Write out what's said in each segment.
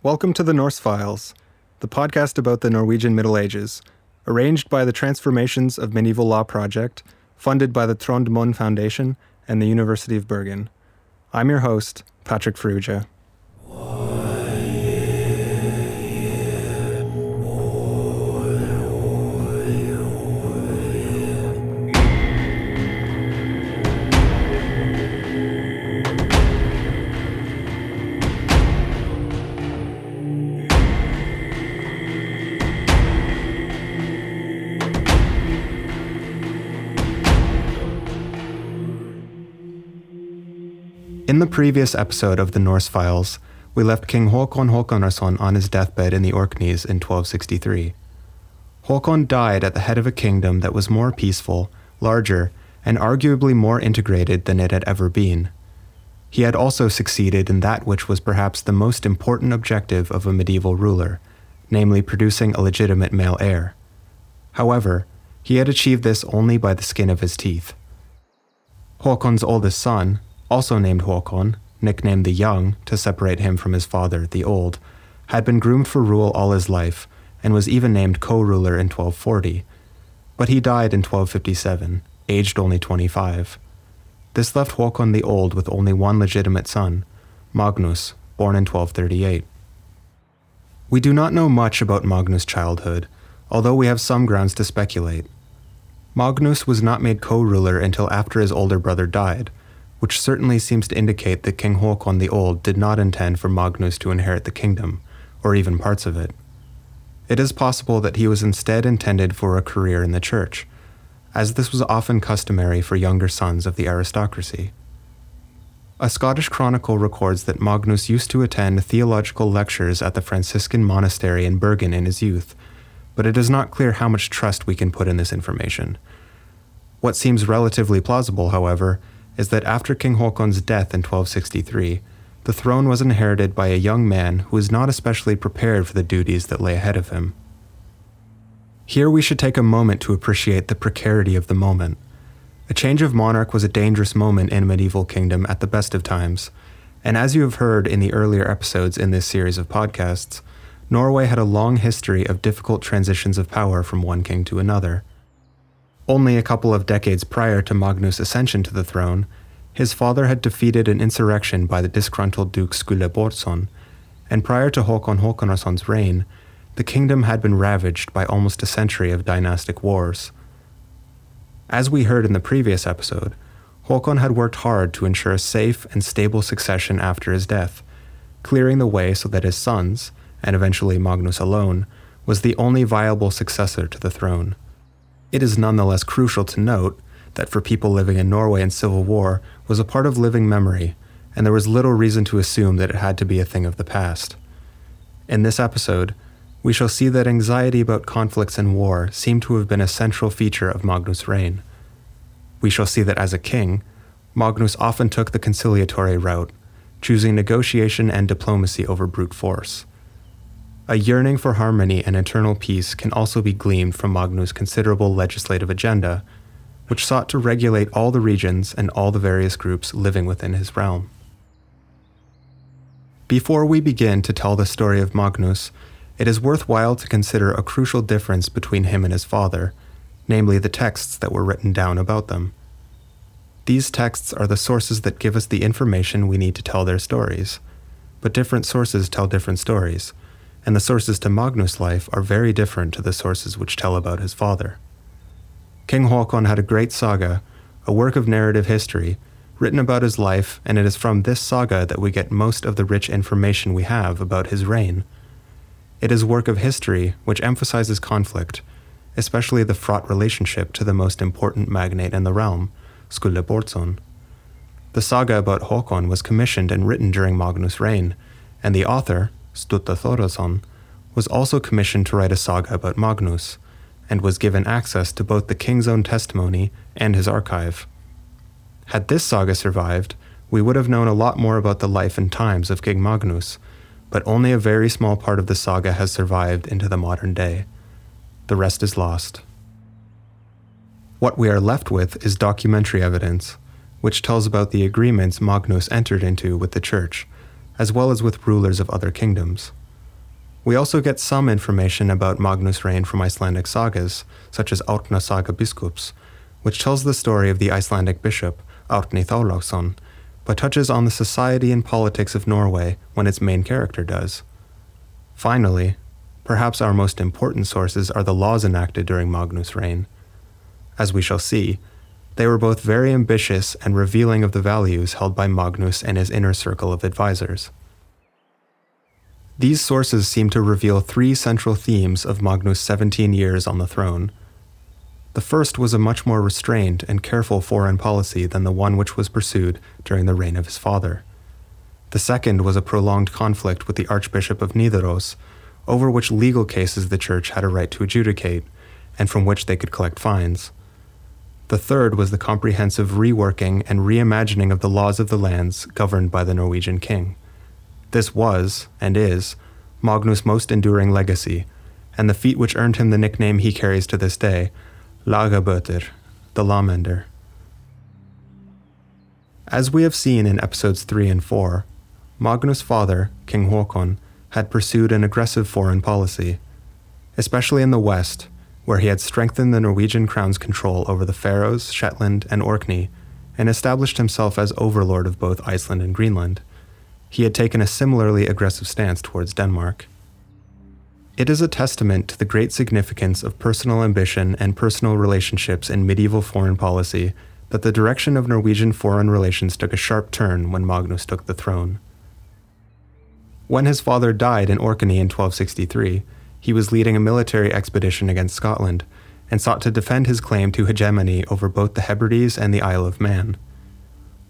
Welcome to the Norse Files, the podcast about the Norwegian Middle Ages, arranged by the Transformations of Medieval Law Project, funded by the Trond Mohn Foundation and the University of Bergen. I'm your host, Patrick Ferrugia. In the previous episode of the Norse Files, we left King Håkon Håkonarson on his deathbed in the Orkneys in 1263. Håkon died at the head of a kingdom that was more peaceful, larger, and arguably more integrated than it had ever been. He had also succeeded in that which was perhaps the most important objective of a medieval ruler, namely producing a legitimate male heir. However, he had achieved this only by the skin of his teeth. Håkon's oldest son, also named Håkon, nicknamed the Young to separate him from his father, the Old, had been groomed for rule all his life and was even named co ruler in 1240. But he died in 1257, aged only 25. This left Håkon the Old with only one legitimate son, Magnus, born in 1238. We do not know much about Magnus' childhood, although we have some grounds to speculate. Magnus was not made co ruler until after his older brother died, which certainly seems to indicate that King Håkon the Old did not intend for Magnus to inherit the kingdom, or even parts of it. It is possible that he was instead intended for a career in the church, as this was often customary for younger sons of the aristocracy. A Scottish chronicle records that Magnus used to attend theological lectures at the Franciscan monastery in Bergen in his youth, but it is not clear how much trust we can put in this information. What seems relatively plausible, however, is that after King Håkon's death in 1263, the throne was inherited by a young man who was not especially prepared for the duties that lay ahead of him. Here we should take a moment to appreciate the precarity of the moment. A change of monarch was a dangerous moment in a medieval kingdom at the best of times, and as you have heard in the earlier episodes in this series of podcasts, Norway had a long history of difficult transitions of power from one king to another. Only a couple of decades prior to Magnus' ascension to the throne, his father had defeated an insurrection by the disgruntled Duke Skule Bårdsson, and prior to Håkon Håkonarsson's reign, the kingdom had been ravaged by almost a century of dynastic wars. As we heard in the previous episode, Håkon had worked hard to ensure a safe and stable succession after his death, clearing the way so that his sons, and eventually Magnus alone, was the only viable successor to the throne. It is nonetheless crucial to note that for people living in Norway in civil war was a part of living memory, and there was little reason to assume that it had to be a thing of the past. In this episode, we shall see that anxiety about conflicts and war seemed to have been a central feature of Magnus' reign. We shall see that as a king, Magnus often took the conciliatory route, choosing negotiation and diplomacy over brute force. A yearning for harmony and internal peace can also be gleaned from Magnus' considerable legislative agenda, which sought to regulate all the regions and all the various groups living within his realm. Before we begin to tell the story of Magnus, it is worthwhile to consider a crucial difference between him and his father, namely the texts that were written down about them. These texts are the sources that give us the information we need to tell their stories, but different sources tell different stories and the sources to Magnus' life are very different to the sources which tell about his father. King Håkon had a great saga, a work of narrative history, written about his life, and it is from this saga that we get most of the rich information we have about his reign. It is work of history which emphasizes conflict, especially the fraught relationship to the most important magnate in the realm, Skule Bårdsson. The saga about Håkon was commissioned and written during Magnus' reign, and the author, Sturla Thordarson, was also commissioned to write a saga about Magnus, and was given access to both the king's own testimony and his archive. Had this saga survived, we would have known a lot more about the life and times of King Magnus, but only a very small part of the saga has survived into the modern day. The rest is lost. What we are left with is documentary evidence, which tells about the agreements Magnus entered into with the church as well as with rulers of other kingdoms. We also get some information about Magnus' reign from Icelandic sagas, such as Árna Saga Biskups, which tells the story of the Icelandic bishop, Árni but touches on the society and politics of Norway when its main character does. Finally, perhaps our most important sources are the laws enacted during Magnus' reign. As we shall see, they were both very ambitious and revealing of the values held by Magnus and his inner circle of advisors. These sources seem to reveal three central themes of Magnus' 17 years on the throne. The first was a much more restrained and careful foreign policy than the one which was pursued during the reign of his father. The second was a prolonged conflict with the Archbishop of Nidaros, over which legal cases the Church had a right to adjudicate, and from which they could collect fines. The third was the comprehensive reworking and reimagining of the laws of the lands governed by the Norwegian king. This was, and is, Magnus' most enduring legacy, and the feat which earned him the nickname he carries to this day, Lagabøter, the lawmender. As we have seen in episodes 3 and 4, Magnus' father, King Håkon, had pursued an aggressive foreign policy, especially in the west, where he had strengthened the Norwegian crown's control over the Faroes, Shetland, and Orkney, and established himself as overlord of both Iceland and Greenland he had taken a similarly aggressive stance towards Denmark. It is a testament to the great significance of personal ambition and personal relationships in medieval foreign policy that the direction of Norwegian foreign relations took a sharp turn when Magnus took the throne. When his father died in Orkney in 1263, he was leading a military expedition against Scotland and sought to defend his claim to hegemony over both the Hebrides and the Isle of Man.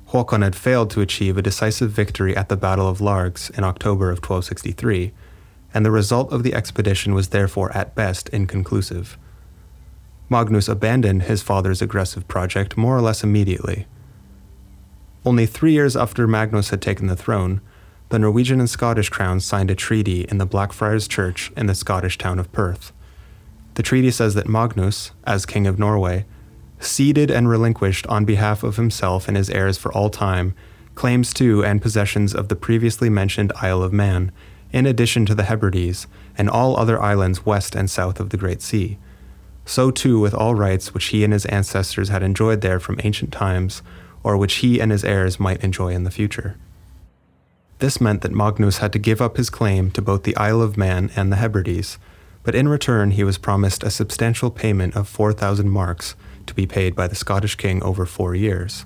Håkon had failed to achieve a decisive victory at the Battle of Largs in October of 1263, and the result of the expedition was therefore at best inconclusive. Magnus abandoned his father's aggressive project more or less immediately. Only three years after Magnus had taken the throne, the Norwegian and Scottish crowns signed a treaty in the Blackfriars Church in the Scottish town of Perth. The treaty says that Magnus, as King of Norway, ceded and relinquished on behalf of himself and his heirs for all time, claims to and possessions of the previously mentioned Isle of Man, in addition to the Hebrides, and all other islands west and south of the Great Sea. So too with all rights which he and his ancestors had enjoyed there from ancient times, or which he and his heirs might enjoy in the future. This meant that Magnus had to give up his claim to both the Isle of Man and the Hebrides, but in return he was promised a substantial payment of 4,000 marks to be paid by the Scottish king over four years.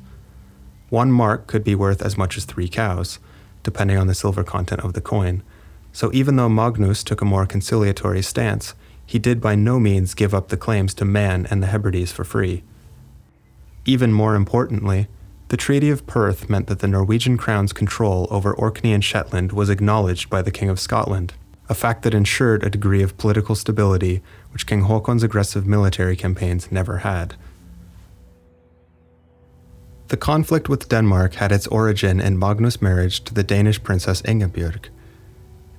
One mark could be worth as much as three cows, depending on the silver content of the coin. So even though Magnus took a more conciliatory stance, he did by no means give up the claims to Man and the Hebrides for free. Even more importantly, the Treaty of Perth meant that the Norwegian crown's control over Orkney and Shetland was acknowledged by the King of Scotland, a fact that ensured a degree of political stability which King Haakon's aggressive military campaigns never had. The conflict with Denmark had its origin in Magnus' marriage to the Danish princess Ingebjörg.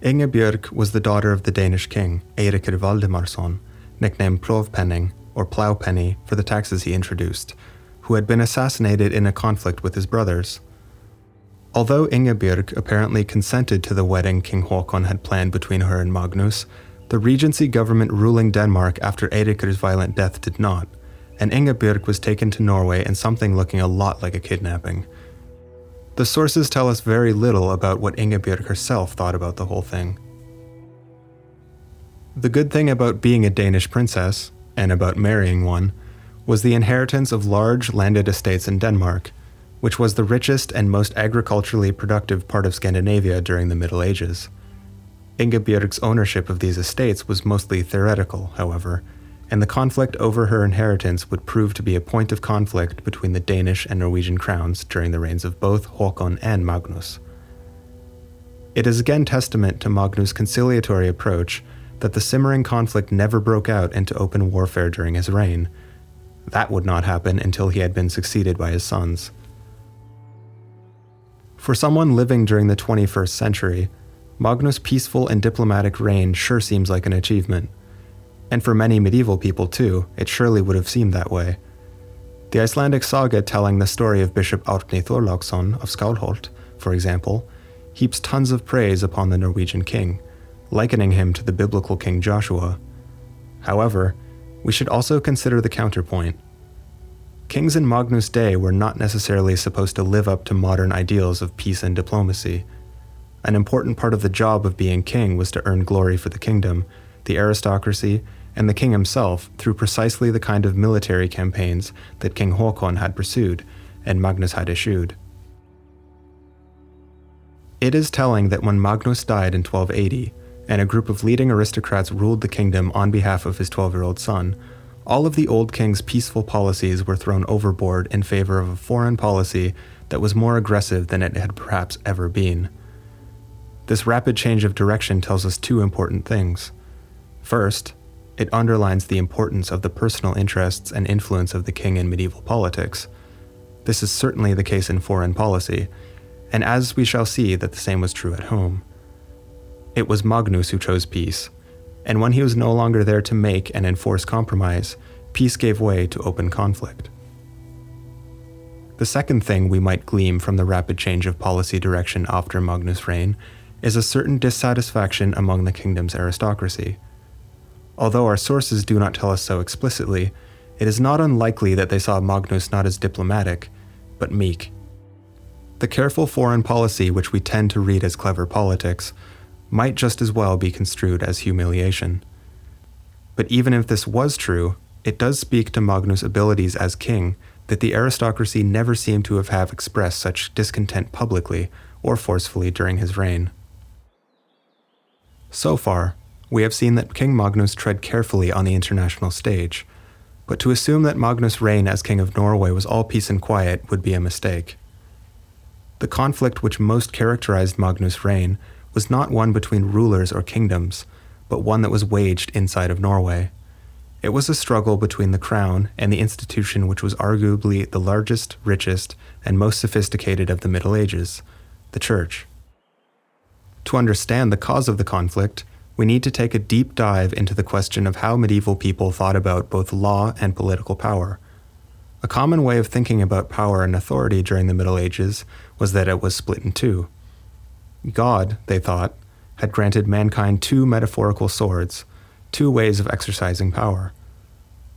Ingebjörg was the daughter of the Danish king, Eirikr Valdimarsson, nicknamed Plovpenning, or Plowpenny, for the taxes he introduced, who had been assassinated in a conflict with his brothers. Although Ingebjörg apparently consented to the wedding King Håkon had planned between her and Magnus, the regency government ruling Denmark after Eirikr's violent death did not – and Ingebjörg was taken to Norway in something looking a lot like a kidnapping. The sources tell us very little about what Ingebjörg herself thought about the whole thing. The good thing about being a Danish princess, and about marrying one, was the inheritance of large landed estates in Denmark, which was the richest and most agriculturally productive part of Scandinavia during the Middle Ages. Ingebjörg's ownership of these estates was mostly theoretical, however, and the conflict over her inheritance would prove to be a point of conflict between the Danish and Norwegian crowns during the reigns of both Håkon and Magnus. It is again testament to Magnus' conciliatory approach that the simmering conflict never broke out into open warfare during his reign. That would not happen until he had been succeeded by his sons. For someone living during the 21st century, Magnus' peaceful and diplomatic reign sure seems like an achievement and for many medieval people too, it surely would have seemed that way. The Icelandic saga telling the story of Bishop Árni Þorláksson of Skálholt, for example, heaps tons of praise upon the Norwegian king, likening him to the biblical King Joshua. However, we should also consider the counterpoint. Kings in Magnus' day were not necessarily supposed to live up to modern ideals of peace and diplomacy. An important part of the job of being king was to earn glory for the kingdom, the aristocracy, and the king himself through precisely the kind of military campaigns that King Håkon had pursued and Magnus had eschewed. It is telling that when Magnus died in 1280, and a group of leading aristocrats ruled the kingdom on behalf of his 12 year old son, all of the old king's peaceful policies were thrown overboard in favor of a foreign policy that was more aggressive than it had perhaps ever been. This rapid change of direction tells us two important things. First, it underlines the importance of the personal interests and influence of the king in medieval politics. This is certainly the case in foreign policy, and as we shall see, that the same was true at home. It was Magnus who chose peace, and when he was no longer there to make and enforce compromise, peace gave way to open conflict. The second thing we might glean from the rapid change of policy direction after Magnus' reign is a certain dissatisfaction among the kingdom's aristocracy. Although our sources do not tell us so explicitly, it is not unlikely that they saw Magnus not as diplomatic, but meek. The careful foreign policy which we tend to read as clever politics might just as well be construed as humiliation. But even if this was true, it does speak to Magnus' abilities as king that the aristocracy never seem to have, have expressed such discontent publicly or forcefully during his reign. So far, we have seen that King Magnus tread carefully on the international stage, but to assume that Magnus' reign as King of Norway was all peace and quiet would be a mistake. The conflict which most characterized Magnus' reign was not one between rulers or kingdoms, but one that was waged inside of Norway. It was a struggle between the crown and the institution which was arguably the largest, richest, and most sophisticated of the Middle Ages, the Church. To understand the cause of the conflict, we need to take a deep dive into the question of how medieval people thought about both law and political power. A common way of thinking about power and authority during the Middle Ages was that it was split in two. God, they thought, had granted mankind two metaphorical swords, two ways of exercising power.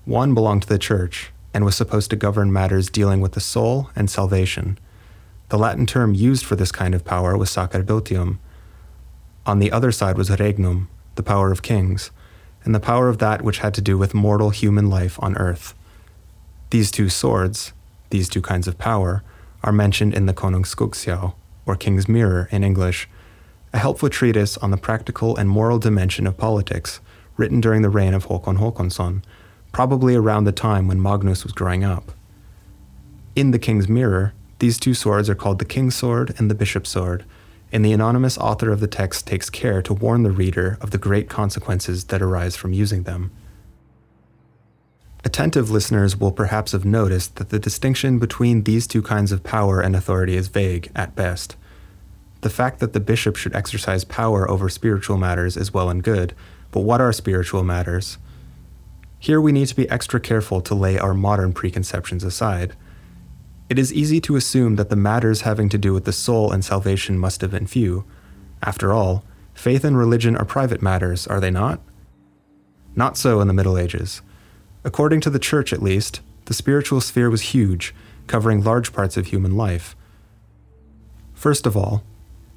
One belonged to the Church and was supposed to govern matters dealing with the soul and salvation. The Latin term used for this kind of power was sacerdotium. On the other side was regnum, the power of kings, and the power of that which had to do with mortal human life on earth. These two swords, these two kinds of power, are mentioned in the Konungsskuggsjá, or King's Mirror in English, a helpful treatise on the practical and moral dimension of politics, written during the reign of Håkon Håkonsson, probably around the time when Magnus was growing up. In the King's Mirror, these two swords are called the King's Sword and the Bishop's Sword, and the anonymous author of the text takes care to warn the reader of the great consequences that arise from using them. Attentive listeners will perhaps have noticed that the distinction between these two kinds of power and authority is vague, at best. The fact that the bishop should exercise power over spiritual matters is well and good, but what are spiritual matters? Here we need to be extra careful to lay our modern preconceptions aside. It is easy to assume that the matters having to do with the soul and salvation must have been few. After all, faith and religion are private matters, are they not? Not so in the Middle Ages. According to the Church, at least, the spiritual sphere was huge, covering large parts of human life. First of all,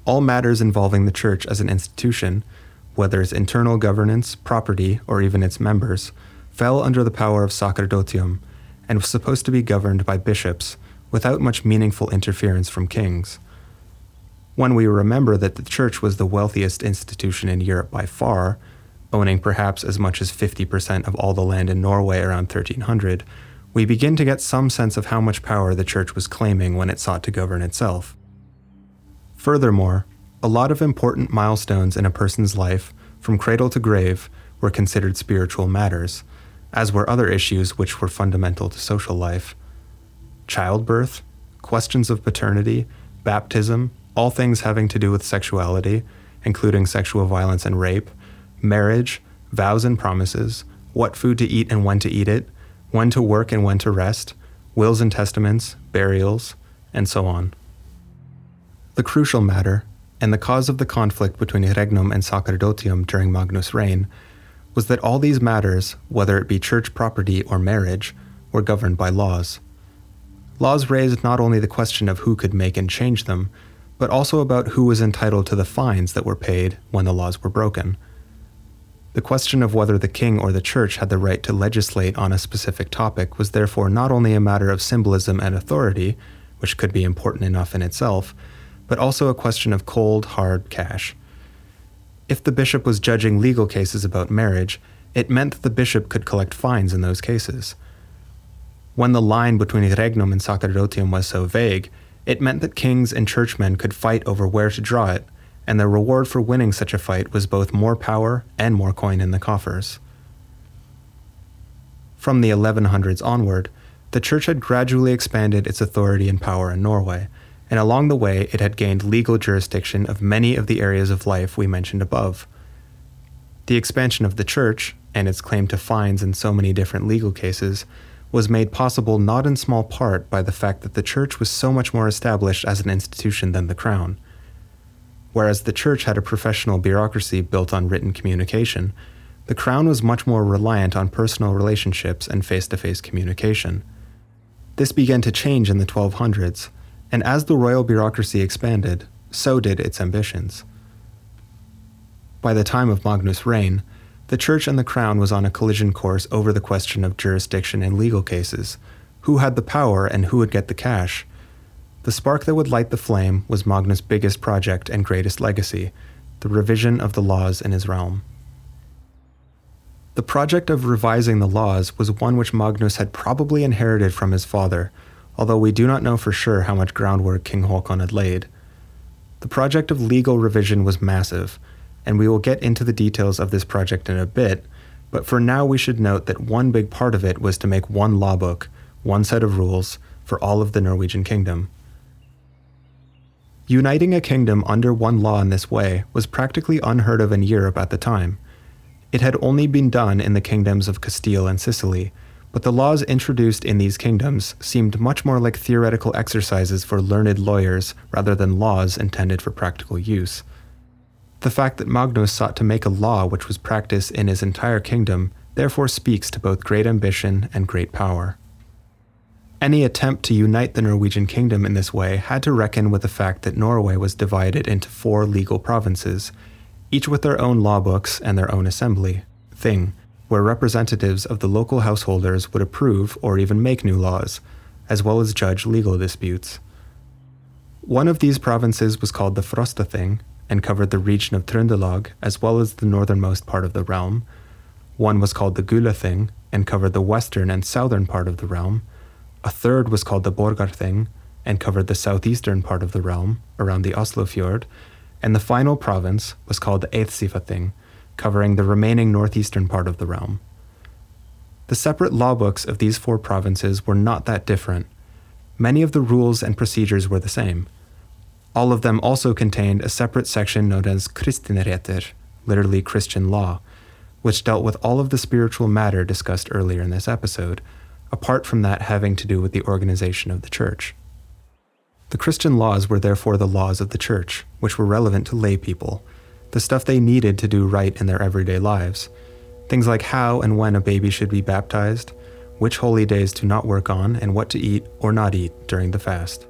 all matters involving the Church as an institution, whether its internal governance, property, or even its members, fell under the power of sacerdotium and was supposed to be governed by bishops without much meaningful interference from kings. When we remember that the Church was the wealthiest institution in Europe by far, owning perhaps as much as 50% of all the land in Norway around 1300, we begin to get some sense of how much power the church was claiming when it sought to govern itself. Furthermore, a lot of important milestones in a person's life, from cradle to grave, were considered spiritual matters, as were other issues which were fundamental to social life. Childbirth, questions of paternity, baptism, all things having to do with sexuality, including sexual violence and rape, marriage, vows and promises, what food to eat and when to eat it, when to work and when to rest, wills and testaments, burials, and so on. The crucial matter, and the cause of the conflict between regnum and sacerdotium during Magnus' reign, was that all these matters, whether it be church property or marriage, were governed by laws. Laws raised not only the question of who could make and change them, but also about who was entitled to the fines that were paid when the laws were broken. The question of whether the king or the church had the right to legislate on a specific topic was therefore not only a matter of symbolism and authority, which could be important enough in itself, but also a question of cold, hard cash. If the bishop was judging legal cases about marriage, it meant that the bishop could collect fines in those cases. When the line between regnum and sacerdotium was so vague, it meant that kings and churchmen could fight over where to draw it, and the reward for winning such a fight was both more power and more coin in the coffers. From the 1100s onward, the church had gradually expanded its authority and power in Norway, and along the way it had gained legal jurisdiction of many of the areas of life we mentioned above. The expansion of the church, and its claim to fines in so many different legal cases, was made possible not in small part by the fact that the church was so much more established as an institution than the crown. Whereas the church had a professional bureaucracy built on written communication, the crown was much more reliant on personal relationships and face to face communication. This began to change in the 1200s and as the royal bureaucracy expanded, so did its ambitions. By the time of Magnus' reign, the church and the crown was on a collision course over the question of jurisdiction in legal cases who had the power and who would get the cash. The spark that would light the flame was Magnus' biggest project and greatest legacy the revision of the laws in his realm. The project of revising the laws was one which Magnus had probably inherited from his father although we do not know for sure how much groundwork King Haakon had laid. The project of legal revision was massive, and we will get into the details of this project in a bit, but for now we should note that one big part of it was to make one law book, one set of rules, for all of the Norwegian kingdom. Uniting a kingdom under one law in this way was practically unheard of in Europe at the time. It had only been done in the kingdoms of Castile and Sicily, but the laws introduced in these kingdoms seemed much more like theoretical exercises for learned lawyers rather than laws intended for practical use. The fact that Magnus sought to make a law which was practiced in his entire kingdom therefore speaks to both great ambition and great power. Any attempt to unite the Norwegian kingdom in this way had to reckon with the fact that Norway was divided into four legal provinces, each with their own law books and their own assembly, Thing, where representatives of the local householders would approve or even make new laws, as well as judge legal disputes. One of these provinces was called the Frostathing and covered the region of Trøndelag as well as the northernmost part of the realm. One was called the Gulathing and covered the western and southern part of the realm. A third was called the Borgarthing and covered the southeastern part of the realm around the Oslofjord. And the final province was called the Eidsivathing covering the remaining northeastern part of the realm. The separate law books of these four provinces were not that different. Many of the rules and procedures were the same. All of them also contained a separate section known as Kristinretter, literally Christian law, which dealt with all of the spiritual matter discussed earlier in this episode, apart from that having to do with the organization of the church. The Christian laws were therefore the laws of the church, which were relevant to lay people, the stuff they needed to do right in their everyday lives. Things like how and when a baby should be baptized, which holy days to not work on, and what to eat or not eat during the fast.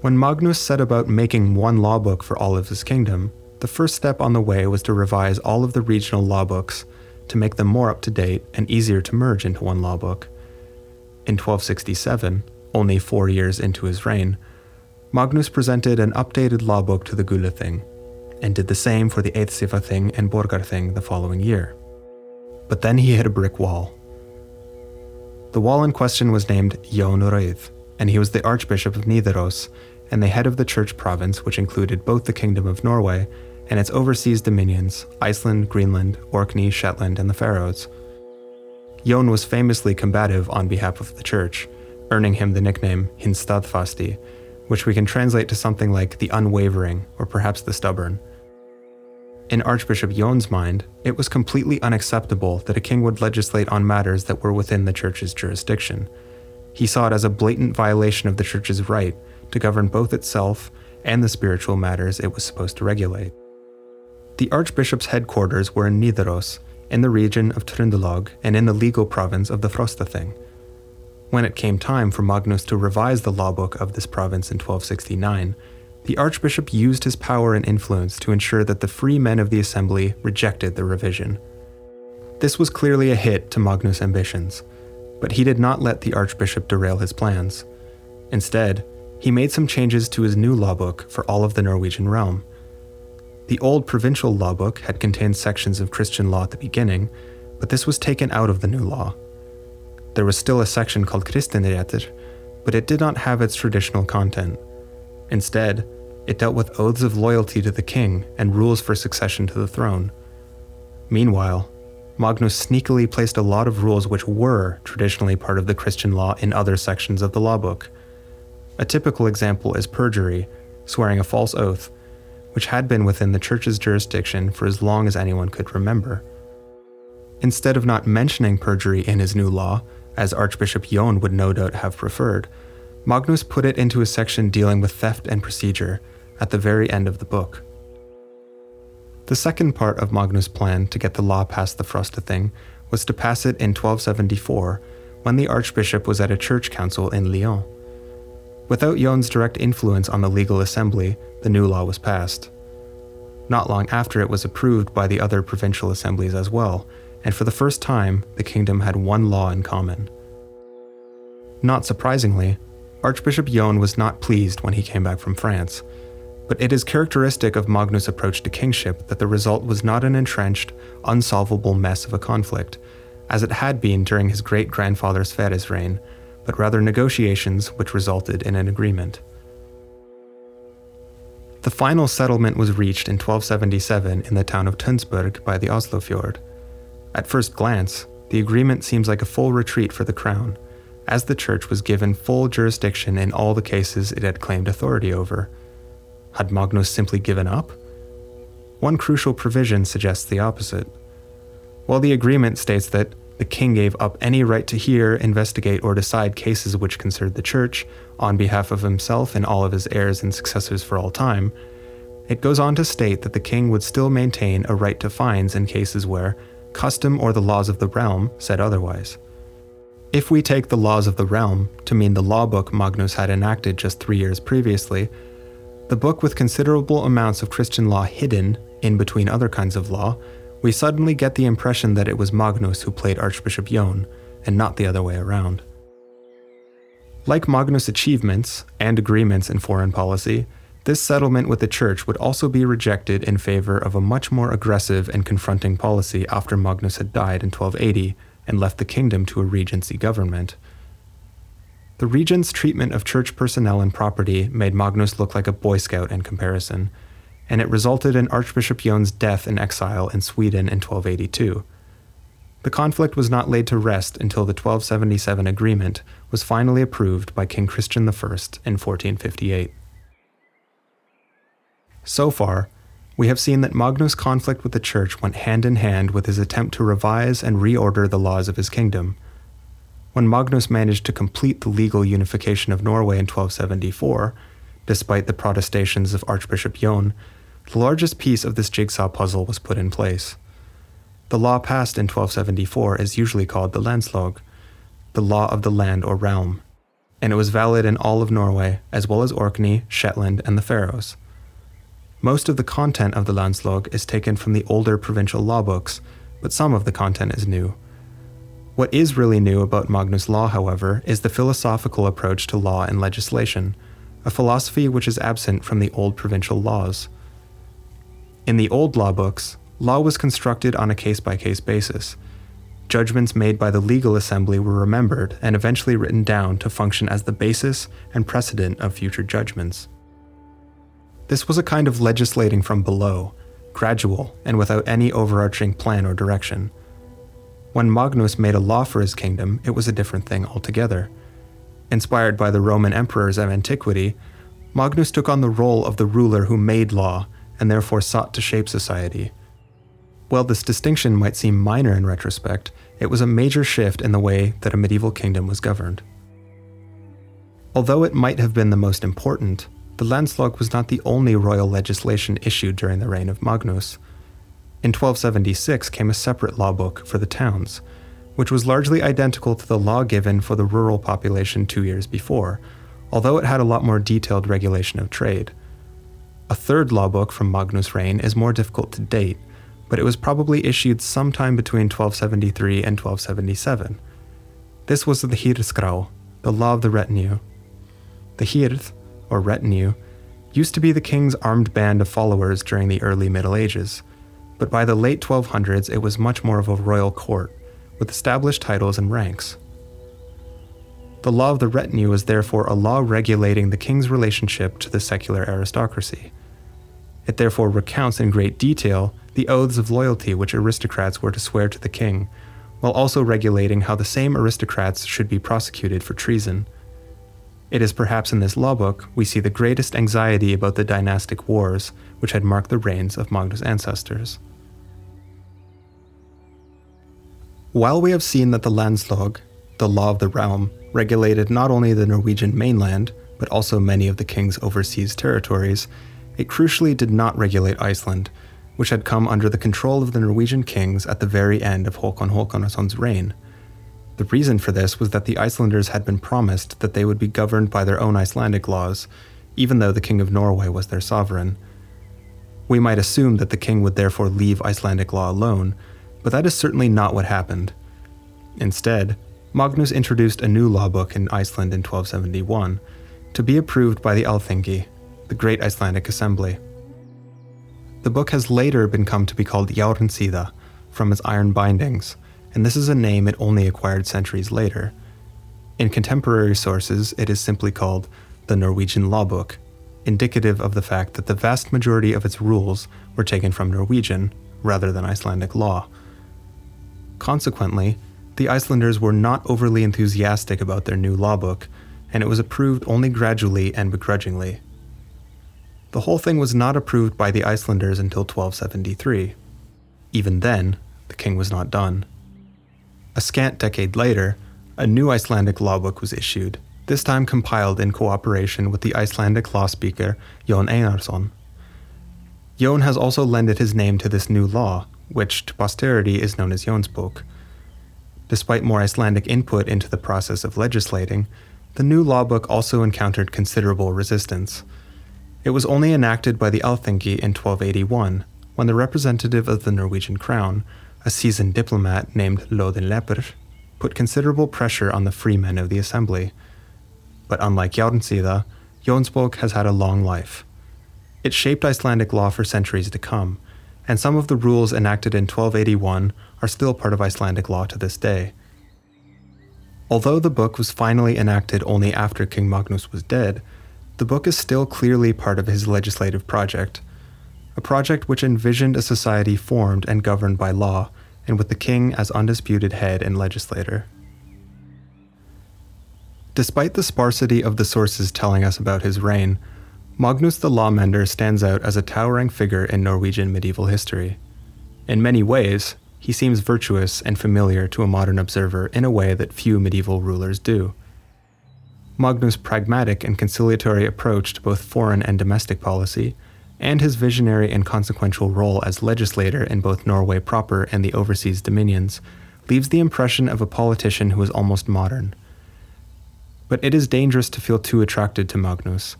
When Magnus set about making one law book for all of his kingdom, the first step on the way was to revise all of the regional law books to make them more up to date and easier to merge into one law book. In 1267, only four years into his reign, Magnus presented an updated law book to the Gulathing, and did the same for the Eidsivathing and Borgarthing the following year. But then he hit a brick wall. The wall in question was named Røyð, and he was the Archbishop of Nidaros and the head of the church province, which included both the Kingdom of Norway and its overseas dominions Iceland, Greenland, Orkney, Shetland, and the Faroes. Jon was famously combative on behalf of the church, earning him the nickname Hinn staðfasti, which we can translate to something like the unwavering or perhaps the stubborn. In Archbishop Jon's mind, it was completely unacceptable that a king would legislate on matters that were within the church's jurisdiction. He saw it as a blatant violation of the church's right to govern both itself and the spiritual matters it was supposed to regulate. The archbishop's headquarters were in Nidaros, in the region of Trondelag and in the legal province of the Frostathing. When it came time for Magnus to revise the law book of this province in 1269, the archbishop used his power and influence to ensure that the free men of the assembly rejected the revision. This was clearly a hit to Magnus' ambitions, but he did not let the archbishop derail his plans. Instead, he made some changes to his new law book for all of the Norwegian realm. The old provincial law book had contained sections of Christian law at the beginning, but this was taken out of the new law. There was still a section called Kristenretter, but it did not have its traditional content. Instead, it dealt with oaths of loyalty to the king and rules for succession to the throne. Meanwhile, Magnus sneakily placed a lot of rules which were traditionally part of the Christian law in other sections of the law book. A typical example is perjury, swearing a false oath, which had been within the church's jurisdiction for as long as anyone could remember. Instead of not mentioning perjury in his new law, as Archbishop Jon would no doubt have preferred, Magnus put it into a section dealing with theft and procedure at the very end of the book. The second part of Magnus' plan to get the law past the Frostathing was to pass it in 1274 when the archbishop was at a church council in Lyon. Without Jon's direct influence on the legal assembly, the new law was passed. Not long after, it was approved by the other provincial assemblies as well, and for the first time, the kingdom had one law in common. Not surprisingly, Archbishop Jon was not pleased when he came back from France, but it is characteristic of Magnus' approach to kingship that the result was not an entrenched, unsolvable mess of a conflict, as it had been during his great grandfather Sverre's reign, but rather negotiations which resulted in an agreement. The final settlement was reached in 1277 in the town of Tønsberg by the Oslofjord. At first glance, the agreement seems like a full retreat for the crown, as the church was given full jurisdiction in all the cases it had claimed authority over. Had Magnus simply given up? One crucial provision suggests the opposite. While the agreement states that the king gave up any right to hear, investigate, or decide cases which concerned the church on behalf of himself and all of his heirs and successors for all time. It goes on to state that the king would still maintain a right to fines in cases where custom or the laws of the realm said otherwise. If we take the laws of the realm to mean the law book Magnus had enacted just three years previously, the book with considerable amounts of Christian law hidden in between other kinds of law we suddenly get the impression that it was Magnus who played Archbishop Jon, and not the other way around. Like Magnus' achievements and agreements in foreign policy, this settlement with the church would also be rejected in favor of a much more aggressive and confronting policy after Magnus had died in 1280 and left the kingdom to a regency government. The regent's treatment of church personnel and property made Magnus look like a Boy Scout in comparison, and it resulted in Archbishop Jon's death in exile in Sweden in 1282. The conflict was not laid to rest until the 1277 agreement was finally approved by King Christian I in 1458. So far, we have seen that Magnus' conflict with the Church went hand in hand with his attempt to revise and reorder the laws of his kingdom. When Magnus managed to complete the legal unification of Norway in 1274, despite the protestations of Archbishop Jon, the largest piece of this jigsaw puzzle was put in place. The law passed in 1274 is usually called the Landslov, the law of the land or realm, and it was valid in all of Norway, as well as Orkney, Shetland, and the Faroes. Most of the content of the Landslov is taken from the older provincial law books, but some of the content is new. What is really new about Magnus Law, however, is the philosophical approach to law and legislation, a philosophy which is absent from the old provincial laws. In the old law books, law was constructed on a case by case basis. Judgments made by the legal assembly were remembered and eventually written down to function as the basis and precedent of future judgments. This was a kind of legislating from below, gradual, and without any overarching plan or direction. When Magnus made a law for his kingdom, it was a different thing altogether. Inspired by the Roman emperors of antiquity, Magnus took on the role of the ruler who made law and therefore sought to shape society. While this distinction might seem minor in retrospect, it was a major shift in the way that a medieval kingdom was governed. Although it might have been the most important, the Landslog was not the only royal legislation issued during the reign of Magnus. In 1276 came a separate law book for the towns, which was largely identical to the law given for the rural population two years before, although it had a lot more detailed regulation of trade. A third law book from Magnus' reign is more difficult to date, but it was probably issued sometime between 1273 and 1277. This was the Hirðskrá, the law of the retinue. The Hirð, or retinue, used to be the king's armed band of followers during the early Middle Ages, but by the late 1200s it was much more of a royal court, with established titles and ranks. The law of the retinue was therefore a law regulating the king's relationship to the secular aristocracy. It therefore recounts in great detail the oaths of loyalty which aristocrats were to swear to the king, while also regulating how the same aristocrats should be prosecuted for treason. It is perhaps in this law book we see the greatest anxiety about the dynastic wars which had marked the reigns of Magnus' ancestors. While we have seen that the Landslog, the law of the realm, regulated not only the Norwegian mainland, but also many of the king's overseas territories, it crucially did not regulate Iceland, which had come under the control of the Norwegian kings at the very end of Håkon Håkonarsson's reign. The reason for this was that the Icelanders had been promised that they would be governed by their own Icelandic laws, even though the King of Norway was their sovereign. We might assume that the king would therefore leave Icelandic law alone, but that is certainly not what happened. Instead, Magnus introduced a new law book in Iceland in 1271 to be approved by the Alþingi, the Great Icelandic Assembly. The book has later been come to be called Járnsíða from its iron bindings, and this is a name it only acquired centuries later. In contemporary sources, it is simply called the Norwegian Law Book, indicative of the fact that the vast majority of its rules were taken from Norwegian rather than Icelandic law. Consequently, the Icelanders were not overly enthusiastic about their new law book, and it was approved only gradually and begrudgingly. The whole thing was not approved by the Icelanders until 1273. Even then, the king was not done. A scant decade later, a new Icelandic law book was issued, this time compiled in cooperation with the Icelandic law speaker Jón Einarsson. Jón has also lended his name to this new law, which to posterity is known as Jónsbók. Despite more Icelandic input into the process of legislating, the new law book also encountered considerable resistance. It was only enacted by the Alþingi in 1281, when the representative of the Norwegian crown, a seasoned diplomat named Lodin Lepper, put considerable pressure on the freemen of the assembly. But unlike Járnsíða, Jónsbók has had a long life. It shaped Icelandic law for centuries to come, and some of the rules enacted in 1281 are still part of Icelandic law to this day. Although the book was finally enacted only after King Magnus was dead, the book is still clearly part of his legislative project, a project which envisioned a society formed and governed by law, and with the king as undisputed head and legislator. Despite the sparsity of the sources telling us about his reign, Magnus the Lawmender stands out as a towering figure in Norwegian medieval history. In many ways, he seems virtuous and familiar to a modern observer in a way that few medieval rulers do. Magnus' pragmatic and conciliatory approach to both foreign and domestic policy, and his visionary and consequential role as legislator in both Norway proper and the overseas dominions, leaves the impression of a politician who is almost modern. But it is dangerous to feel too attracted to Magnus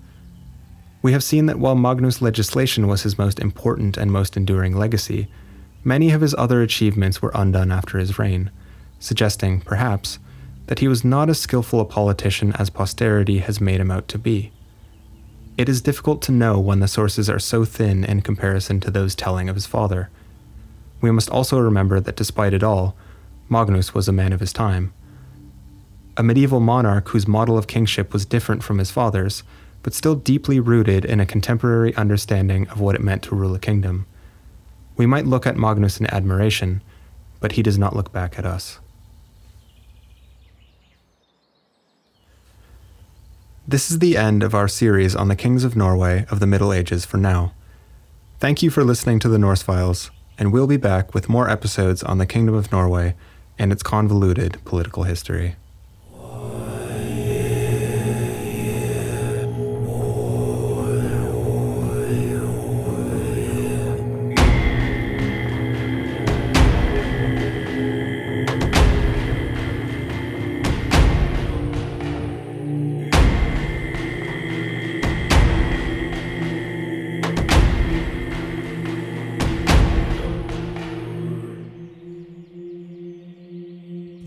we have seen that while Magnus' legislation was his most important and most enduring legacy, many of his other achievements were undone after his reign, suggesting, perhaps, that he was not as skillful a politician as posterity has made him out to be. It is difficult to know when the sources are so thin in comparison to those telling of his father. We must also remember that despite it all, Magnus was a man of his time. A medieval monarch whose model of kingship was different from his father's but still deeply rooted in a contemporary understanding of what it meant to rule a kingdom. We might look at Magnus in admiration, but he does not look back at us. This is the end of our series on the kings of Norway of the Middle Ages for now. Thank you for listening to the Norse Files, and we'll be back with more episodes on the Kingdom of Norway and its convoluted political history.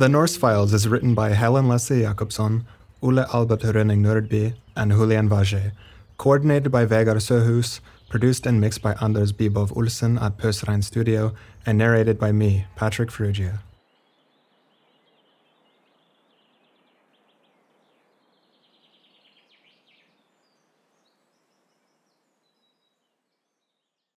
The Norse Files is written by Helen Leslie Jacobsen, Ole Albert Rønning Nordby, and Julian Vage, coordinated by Vegard Søhus, produced and mixed by Anders Bibov Olsen at Pøsrein Studio, and narrated by me, Patrick Ferrugia.